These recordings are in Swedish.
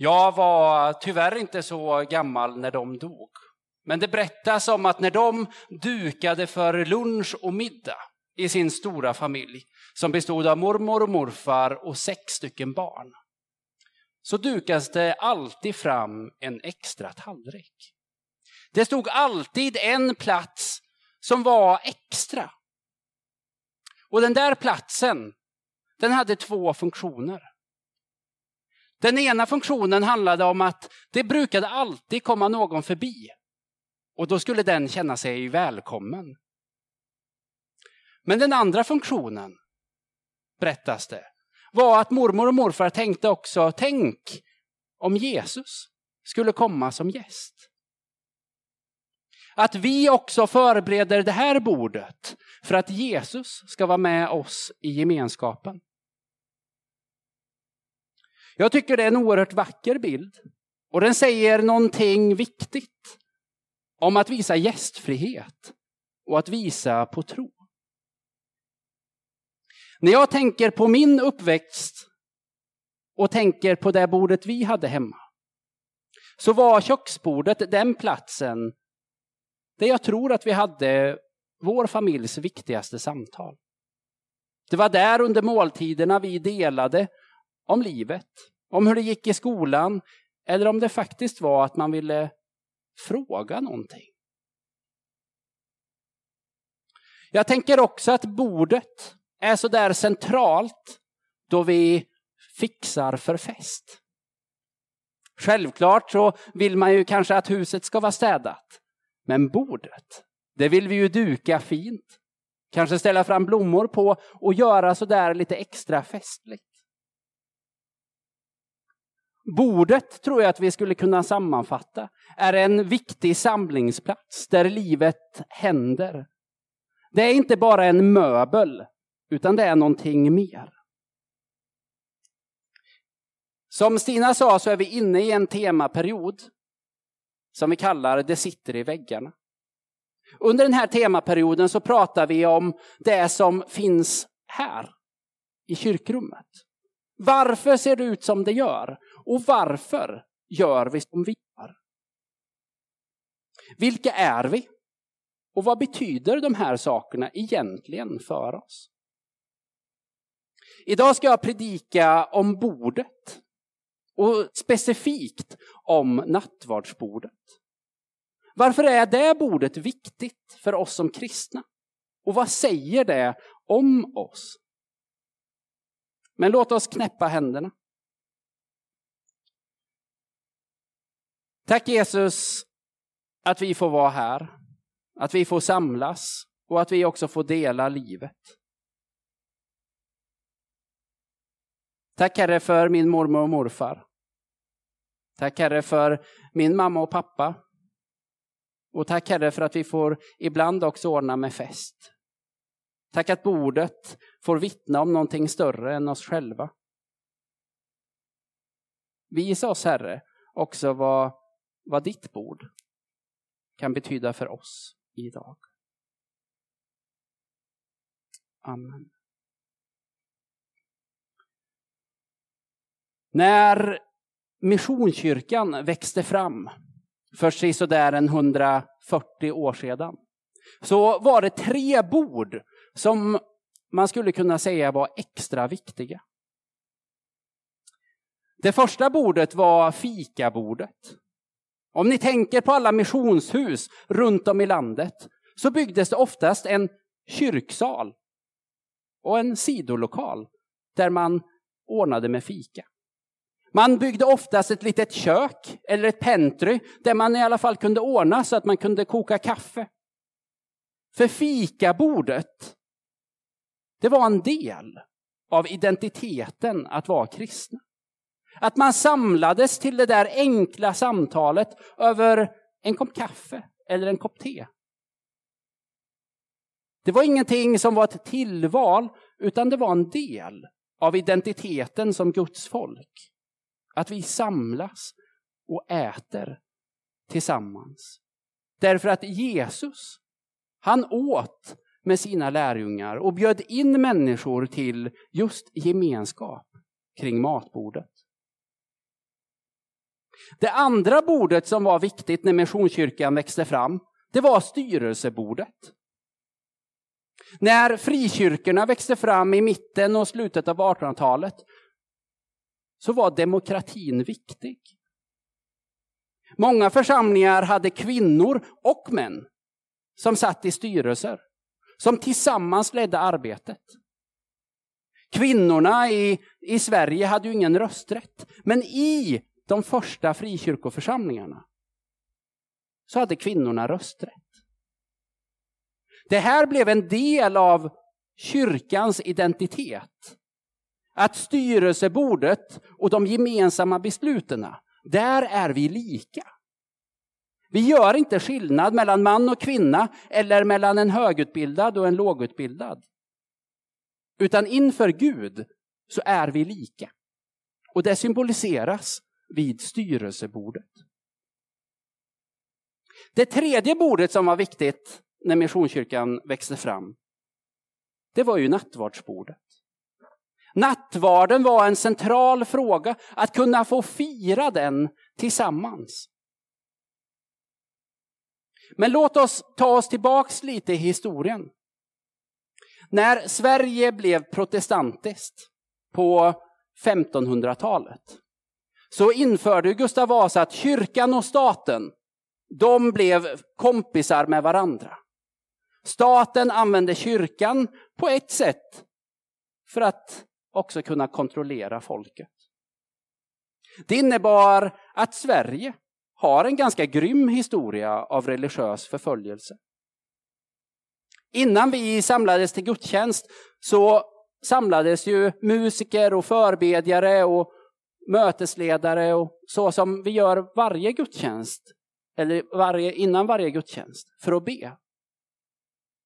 Jag var tyvärr inte så gammal när de dog. Men det berättas om att när de dukade för lunch och middag i sin stora familj, som bestod av mormor och morfar och sex stycken barn, så dukas det alltid fram en extra tallrik. Det stod alltid en plats som var extra. Och den där platsen, den hade två funktioner. Den ena funktionen handlade om att det brukade alltid komma någon förbi. Och då skulle den känna sig välkommen. Men den andra funktionen, berättas det, var att mormor och morfar tänkte också, tänk om Jesus skulle komma som gäst. Att vi också förbereder det här bordet för att Jesus ska vara med oss i gemenskapen. Jag tycker det är en oerhört vacker bild. Och den säger någonting viktigt om att visa gästfrihet och att visa på tro. När jag tänker på min uppväxt och tänker på det bordet vi hade hemma, så var köksbordet den platsen där jag tror att vi hade vår familjs viktigaste samtal. Det var där under måltiderna vi delade om livet, om hur det gick i skolan eller om det faktiskt var att man ville fråga någonting. Jag tänker också att bordet är så där centralt då vi fixar för fest. Självklart så vill man ju kanske att huset ska vara städat. Men bordet, det vill vi ju duka fint. Kanske ställa fram blommor på och göra så där lite extra festligt. Bordet tror jag att vi skulle kunna sammanfatta är en viktig samlingsplats där livet händer. Det är inte bara en möbel, utan det är någonting mer. Som Stina sa så är vi inne i en temaperiod som vi kallar Det sitter i väggarna. Under den här temaperioden så pratar vi om det som finns här i kyrkrummet. Varför ser det ut som det gör? Och varför gör vi som vi gör? Vilka är vi? Och vad betyder de här sakerna egentligen för oss? Idag ska jag predika om bordet och specifikt om nattvardsbordet. Varför är det bordet viktigt för oss som kristna? Och vad säger det om oss? Men låt oss knäppa händerna. Tack Jesus att vi får vara här, att vi får samlas och att vi också får dela livet. Tack Herre för min mormor och morfar. Tack Herre för min mamma och pappa. Och tack Herre för att vi får ibland också ordna med fest. Tack att bordet får vittna om någonting större än oss själva. Visa oss Herre också vad, vad ditt bord kan betyda för oss idag. Amen. När Missionskyrkan växte fram för sådär en 140 år sedan så var det tre bord som man skulle kunna säga var extra viktiga. Det första bordet var fikabordet. Om ni tänker på alla missionshus runt om i landet så byggdes det oftast en kyrksal och en sidolokal där man ordnade med fika. Man byggde oftast ett litet kök eller ett pentry där man i alla fall kunde ordna så att man kunde koka kaffe. För fikabordet, det var en del av identiteten att vara kristna. Att man samlades till det där enkla samtalet över en kopp kaffe eller en kopp te. Det var ingenting som var ett tillval, utan det var en del av identiteten som Guds folk. Att vi samlas och äter tillsammans. Därför att Jesus, han åt med sina lärjungar och bjöd in människor till just gemenskap kring matbordet. Det andra bordet som var viktigt när Missionskyrkan växte fram, det var styrelsebordet. När frikyrkorna växte fram i mitten och slutet av 1800-talet så var demokratin viktig. Många församlingar hade kvinnor och män som satt i styrelser, som tillsammans ledde arbetet. Kvinnorna i, i Sverige hade ju ingen rösträtt, men i de första frikyrkoförsamlingarna så hade kvinnorna rösträtt. Det här blev en del av kyrkans identitet. Att styrelsebordet och de gemensamma besluten, där är vi lika. Vi gör inte skillnad mellan man och kvinna eller mellan en högutbildad och en lågutbildad. Utan inför Gud så är vi lika. Och det symboliseras vid styrelsebordet. Det tredje bordet som var viktigt när Missionskyrkan växte fram, det var ju nattvardsbordet. Nattvarden var en central fråga, att kunna få fira den tillsammans. Men låt oss ta oss tillbaks lite i historien. När Sverige blev protestantiskt på 1500-talet så införde Gustav Vasa att kyrkan och staten, de blev kompisar med varandra. Staten använde kyrkan på ett sätt för att också kunna kontrollera folket. Det innebar att Sverige har en ganska grym historia av religiös förföljelse. Innan vi samlades till gudstjänst så samlades ju musiker och förbedjare och mötesledare och så som vi gör varje gudstjänst, eller varje, innan varje gudstjänst, för att be.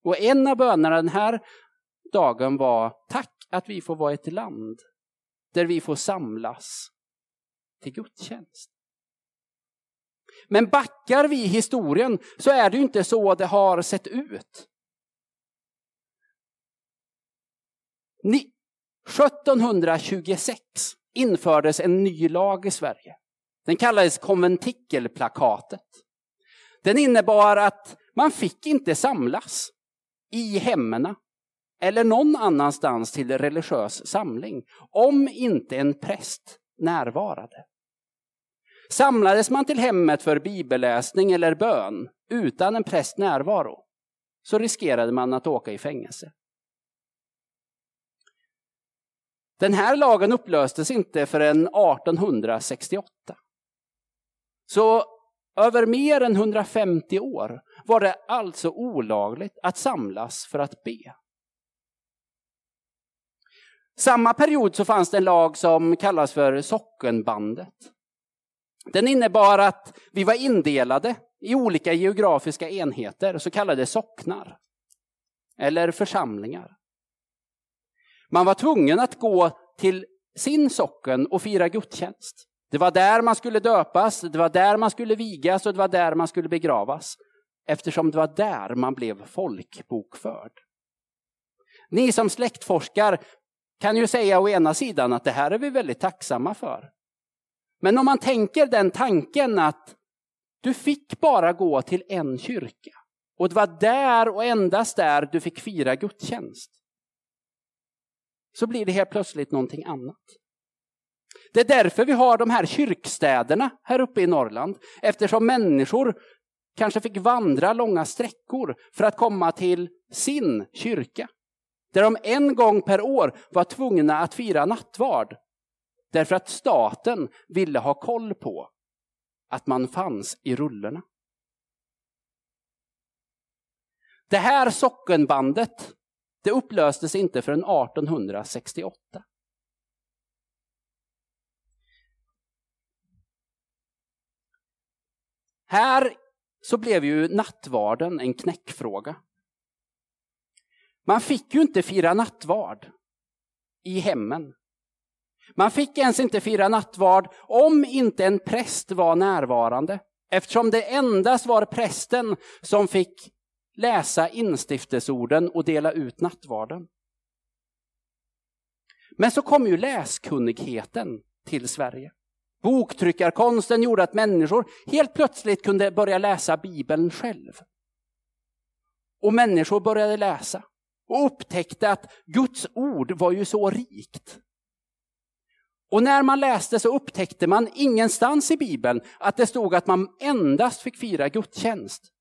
Och en av bönerna den här dagen var tack att vi får vara ett land där vi får samlas till gudstjänst. Men backar vi historien så är det ju inte så det har sett ut. 1726 infördes en ny lag i Sverige. Den kallades konventikelplakatet. Den innebar att man fick inte samlas i hemmen eller någon annanstans till religiös samling om inte en präst närvarade. Samlades man till hemmet för bibelläsning eller bön utan en präst närvaro så riskerade man att åka i fängelse. Den här lagen upplöstes inte förrän 1868. Så över mer än 150 år var det alltså olagligt att samlas för att be. Samma period så fanns det en lag som kallas för sockenbandet. Den innebar att vi var indelade i olika geografiska enheter, så kallade socknar. Eller församlingar. Man var tvungen att gå till sin socken och fira gudstjänst. Det var där man skulle döpas, det var där man skulle vigas och det var där man skulle begravas. Eftersom det var där man blev folkbokförd. Ni som släktforskar kan ju säga å ena sidan att det här är vi väldigt tacksamma för. Men om man tänker den tanken att du fick bara gå till en kyrka och det var där och endast där du fick fira gudstjänst. Så blir det helt plötsligt någonting annat. Det är därför vi har de här kyrkstäderna här uppe i Norrland. Eftersom människor kanske fick vandra långa sträckor för att komma till sin kyrka. Där de en gång per år var tvungna att fira nattvard. Därför att staten ville ha koll på att man fanns i rullorna. Det här sockenbandet det upplöstes inte förrän 1868. Här så blev ju nattvarden en knäckfråga. Man fick ju inte fira nattvard i hemmen man fick ens inte fira nattvard om inte en präst var närvarande, eftersom det endast var prästen som fick läsa instiftelseorden och dela ut nattvarden. Men så kom ju läskunnigheten till Sverige. Boktryckarkonsten gjorde att människor helt plötsligt kunde börja läsa Bibeln själv. Och människor började läsa och upptäckte att Guds ord var ju så rikt. Och när man läste så upptäckte man ingenstans i Bibeln att det stod att man endast fick fira gudstjänst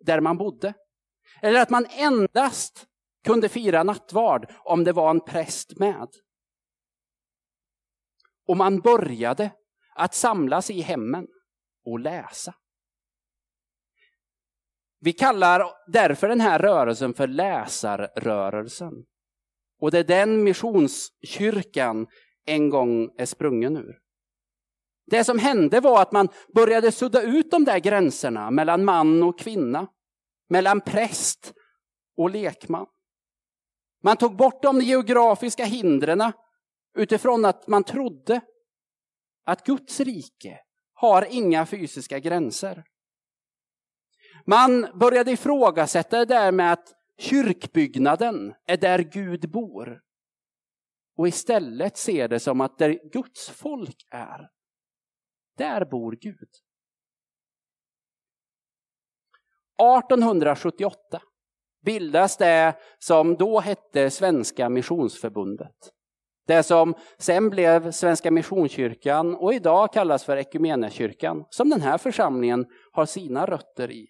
där man bodde. Eller att man endast kunde fira nattvard om det var en präst med. Och man började att samlas i hemmen och läsa. Vi kallar därför den här rörelsen för läsarrörelsen. Och det är den missionskyrkan en gång är sprungen ur. Det som hände var att man började sudda ut de där gränserna mellan man och kvinna, mellan präst och lekman. Man tog bort de geografiska hindren utifrån att man trodde att Guds rike har inga fysiska gränser. Man började ifrågasätta det där med att kyrkbyggnaden är där Gud bor. Och istället ser det som att där Guds folk är, där bor Gud. 1878 bildas det som då hette Svenska Missionsförbundet. Det som sen blev Svenska Missionskyrkan och idag kallas för Equmeniakyrkan, som den här församlingen har sina rötter i.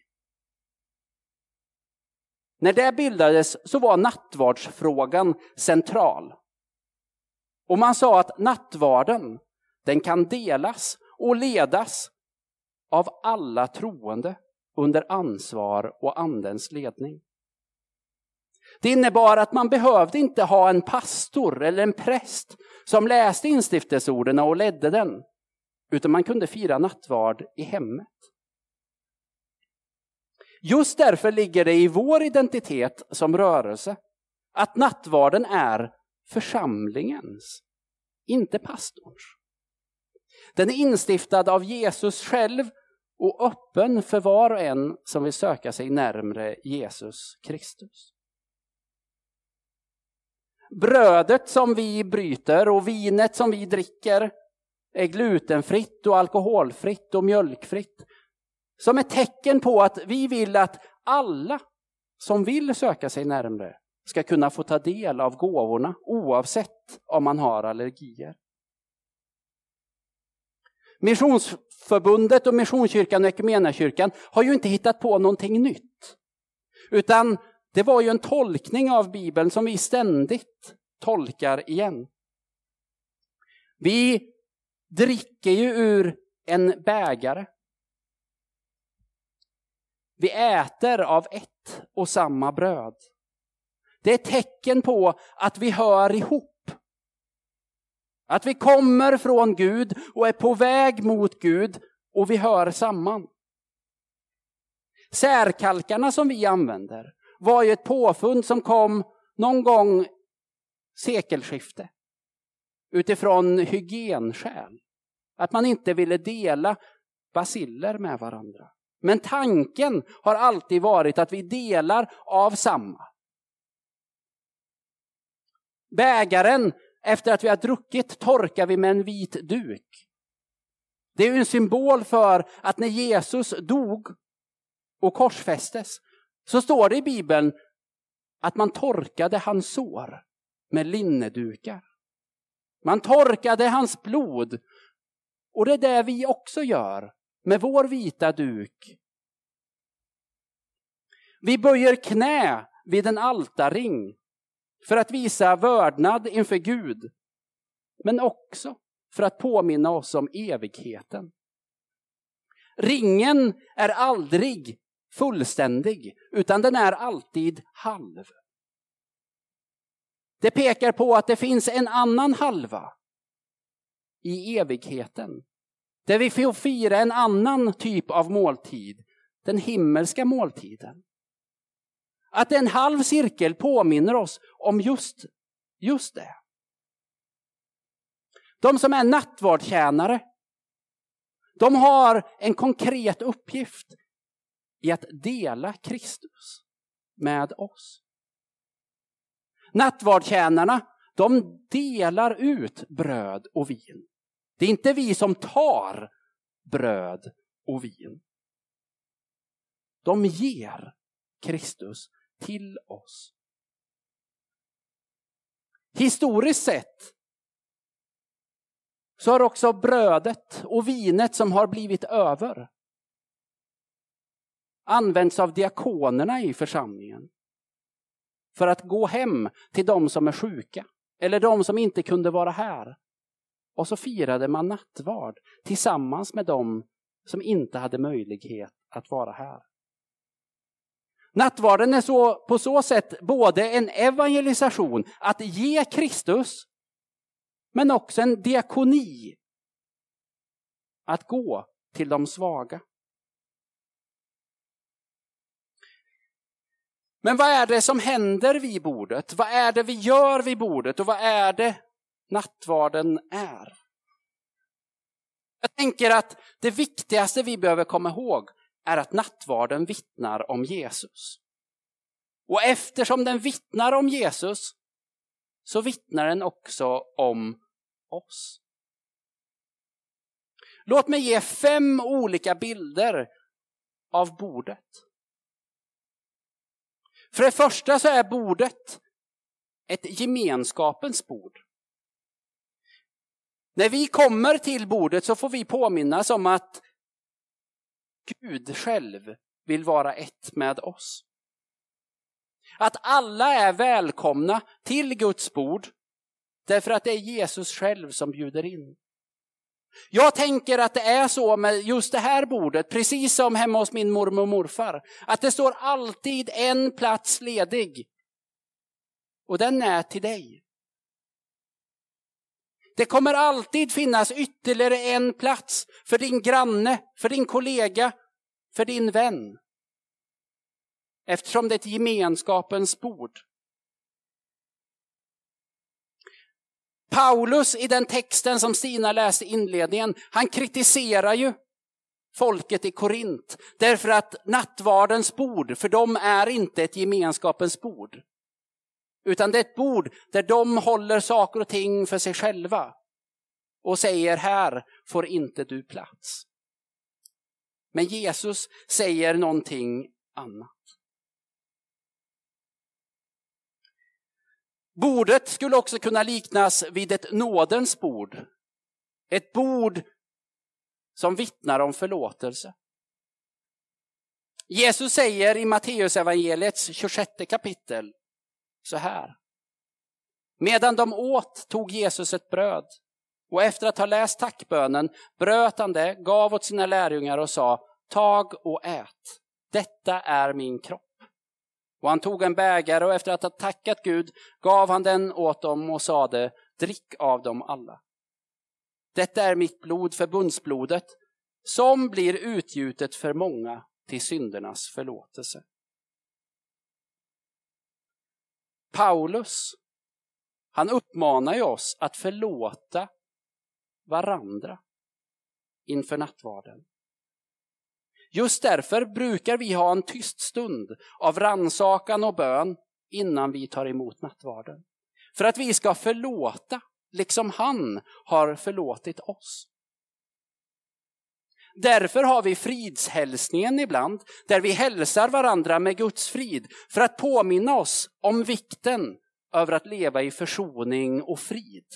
När det bildades så var nattvardsfrågan central. Och man sa att nattvarden, den kan delas och ledas av alla troende under ansvar och andens ledning. Det innebar att man behövde inte ha en pastor eller en präst som läste instiftelseorden och ledde den, utan man kunde fira nattvard i hemmet. Just därför ligger det i vår identitet som rörelse att nattvarden är församlingens, inte pastorns. Den är instiftad av Jesus själv och öppen för var och en som vill söka sig närmre Jesus Kristus. Brödet som vi bryter och vinet som vi dricker är glutenfritt och alkoholfritt och mjölkfritt. Som ett tecken på att vi vill att alla som vill söka sig närmre ska kunna få ta del av gåvorna oavsett om man har allergier. Missionsförbundet och Missionskyrkan och Equmeniakyrkan har ju inte hittat på någonting nytt. Utan det var ju en tolkning av Bibeln som vi ständigt tolkar igen. Vi dricker ju ur en bägare. Vi äter av ett och samma bröd. Det är ett tecken på att vi hör ihop. Att vi kommer från Gud och är på väg mot Gud och vi hör samman. Särkalkarna som vi använder var ju ett påfund som kom någon gång sekelskifte utifrån hygienskäl. Att man inte ville dela basiller med varandra. Men tanken har alltid varit att vi delar av samma. Bägaren, efter att vi har druckit, torkar vi med en vit duk. Det är en symbol för att när Jesus dog och korsfästes så står det i Bibeln att man torkade hans sår med linnedukar. Man torkade hans blod. Och det är det vi också gör med vår vita duk. Vi böjer knä vid en altarring för att visa vördnad inför Gud, men också för att påminna oss om evigheten. Ringen är aldrig fullständig, utan den är alltid halv. Det pekar på att det finns en annan halva i evigheten. Där vi får fira en annan typ av måltid, den himmelska måltiden. Att en halv cirkel påminner oss om just, just det. De som är nattvardtjänare, de har en konkret uppgift i att dela Kristus med oss. Nattvardtjänarna, de delar ut bröd och vin. Det är inte vi som tar bröd och vin. De ger Kristus till oss. Historiskt sett så har också brödet och vinet som har blivit över använts av diakonerna i församlingen för att gå hem till de som är sjuka eller de som inte kunde vara här. Och så firade man nattvard tillsammans med dem som inte hade möjlighet att vara här. Nattvarden är så, på så sätt både en evangelisation, att ge Kristus, men också en diakoni. Att gå till de svaga. Men vad är det som händer vid bordet? Vad är det vi gör vid bordet och vad är det nattvarden är? Jag tänker att det viktigaste vi behöver komma ihåg är att nattvarden vittnar om Jesus. Och eftersom den vittnar om Jesus så vittnar den också om oss. Låt mig ge fem olika bilder av bordet. För det första så är bordet ett gemenskapens bord. När vi kommer till bordet så får vi påminnas om att Gud själv vill vara ett med oss. Att alla är välkomna till Guds bord därför att det är Jesus själv som bjuder in. Jag tänker att det är så med just det här bordet, precis som hemma hos min mormor och morfar, att det står alltid en plats ledig. Och den är till dig. Det kommer alltid finnas ytterligare en plats för din granne, för din kollega, för din vän. Eftersom det är ett gemenskapens bord. Paulus i den texten som Stina läste i inledningen, han kritiserar ju folket i Korint därför att nattvardens bord, för dem är inte ett gemenskapens bord. Utan det är ett bord där de håller saker och ting för sig själva och säger här får inte du plats. Men Jesus säger någonting annat. Bordet skulle också kunna liknas vid ett nådens bord. Ett bord som vittnar om förlåtelse. Jesus säger i Matteusevangeliets 26 kapitel så här. Medan de åt tog Jesus ett bröd och efter att ha läst tackbönen bröt han det, gav åt sina lärjungar och sa Tag och ät, detta är min kropp. Och han tog en bägare och efter att ha tackat Gud gav han den åt dem och sade, drick av dem alla. Detta är mitt blod, förbundsblodet, som blir utgjutet för många till syndernas förlåtelse. Paulus, han uppmanar ju oss att förlåta varandra inför nattvarden. Just därför brukar vi ha en tyst stund av ransakan och bön innan vi tar emot nattvarden. För att vi ska förlåta, liksom han har förlåtit oss. Därför har vi fridshälsningen ibland, där vi hälsar varandra med Guds frid, för att påminna oss om vikten över att leva i försoning och frid.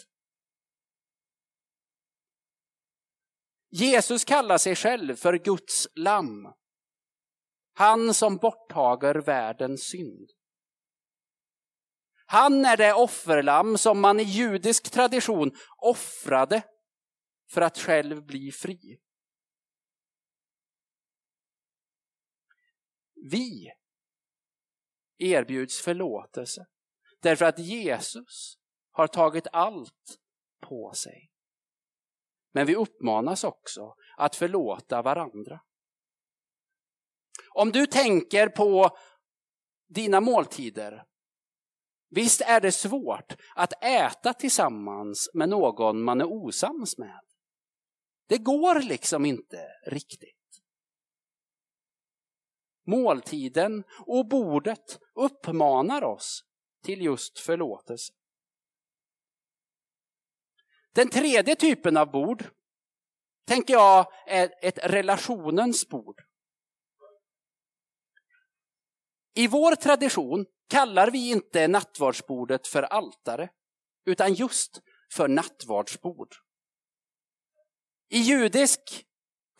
Jesus kallar sig själv för Guds lamm. Han som borttager världens synd. Han är det offerlamm som man i judisk tradition offrade för att själv bli fri. Vi erbjuds förlåtelse därför att Jesus har tagit allt på sig. Men vi uppmanas också att förlåta varandra. Om du tänker på dina måltider, visst är det svårt att äta tillsammans med någon man är osams med. Det går liksom inte riktigt. Måltiden och bordet uppmanar oss till just förlåtelse. Den tredje typen av bord tänker jag är ett relationens bord. I vår tradition kallar vi inte nattvardsbordet för altare, utan just för nattvardsbord. I judisk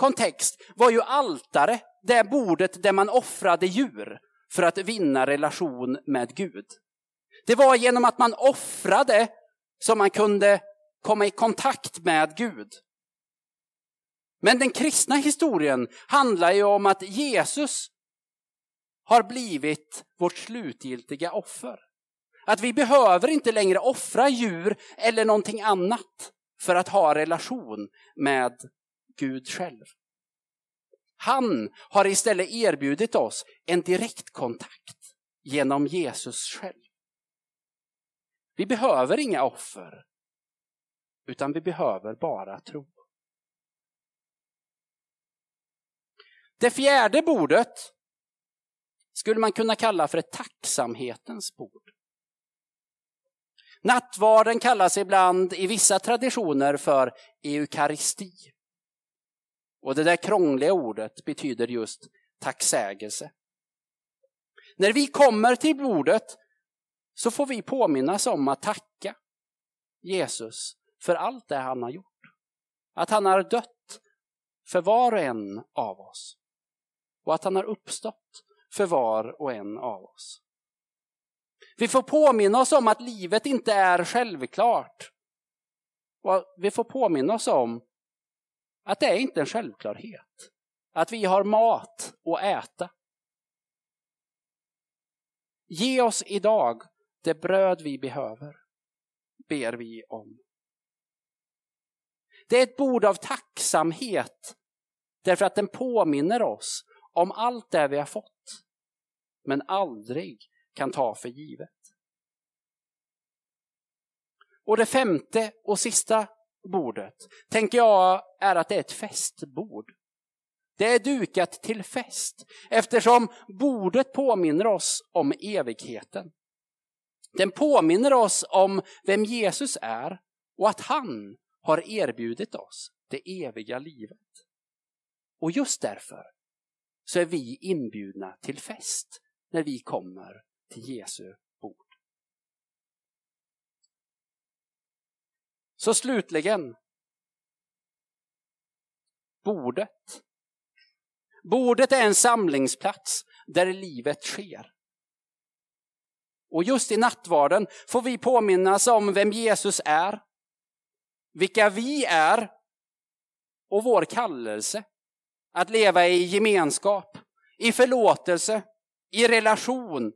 kontext var ju altare det bordet där man offrade djur för att vinna relation med Gud. Det var genom att man offrade som man kunde komma i kontakt med Gud. Men den kristna historien handlar ju om att Jesus har blivit vårt slutgiltiga offer. Att vi behöver inte längre offra djur eller någonting annat för att ha relation med Gud själv. Han har istället erbjudit oss en direktkontakt genom Jesus själv. Vi behöver inga offer, utan vi behöver bara tro. Det fjärde bordet skulle man kunna kalla för ett tacksamhetens bord. Nattvarden kallas ibland i vissa traditioner för eukaristi. Och det där krångliga ordet betyder just tacksägelse. När vi kommer till bordet så får vi påminnas om att tacka Jesus för allt det han har gjort. Att han har dött för var och en av oss. Och att han har uppstått för var och en av oss. Vi får påminna oss om att livet inte är självklart. Och vi får påminna oss om att det är inte en självklarhet. Att vi har mat att äta. Ge oss idag det bröd vi behöver, ber vi om. Det är ett bord av tacksamhet därför att den påminner oss om allt det vi har fått men aldrig kan ta för givet. Och det femte och sista bordet tänker jag är att det är ett festbord. Det är dukat till fest eftersom bordet påminner oss om evigheten. Den påminner oss om vem Jesus är och att han har erbjudit oss det eviga livet. Och just därför så är vi inbjudna till fest när vi kommer till Jesu bord. Så slutligen, bordet. Bordet är en samlingsplats där livet sker. Och just i nattvarden får vi påminnas om vem Jesus är, vilka vi är och vår kallelse att leva i gemenskap, i förlåtelse, i relation,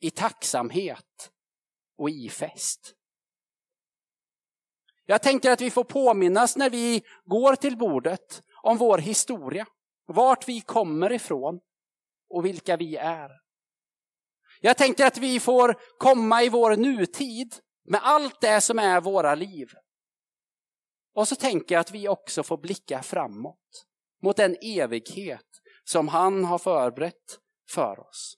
i tacksamhet och i fest. Jag tänker att vi får påminnas när vi går till bordet om vår historia, vart vi kommer ifrån och vilka vi är. Jag tänker att vi får komma i vår nutid med allt det som är våra liv. Och så tänker jag att vi också får blicka framåt mot den evighet som han har förberett för oss.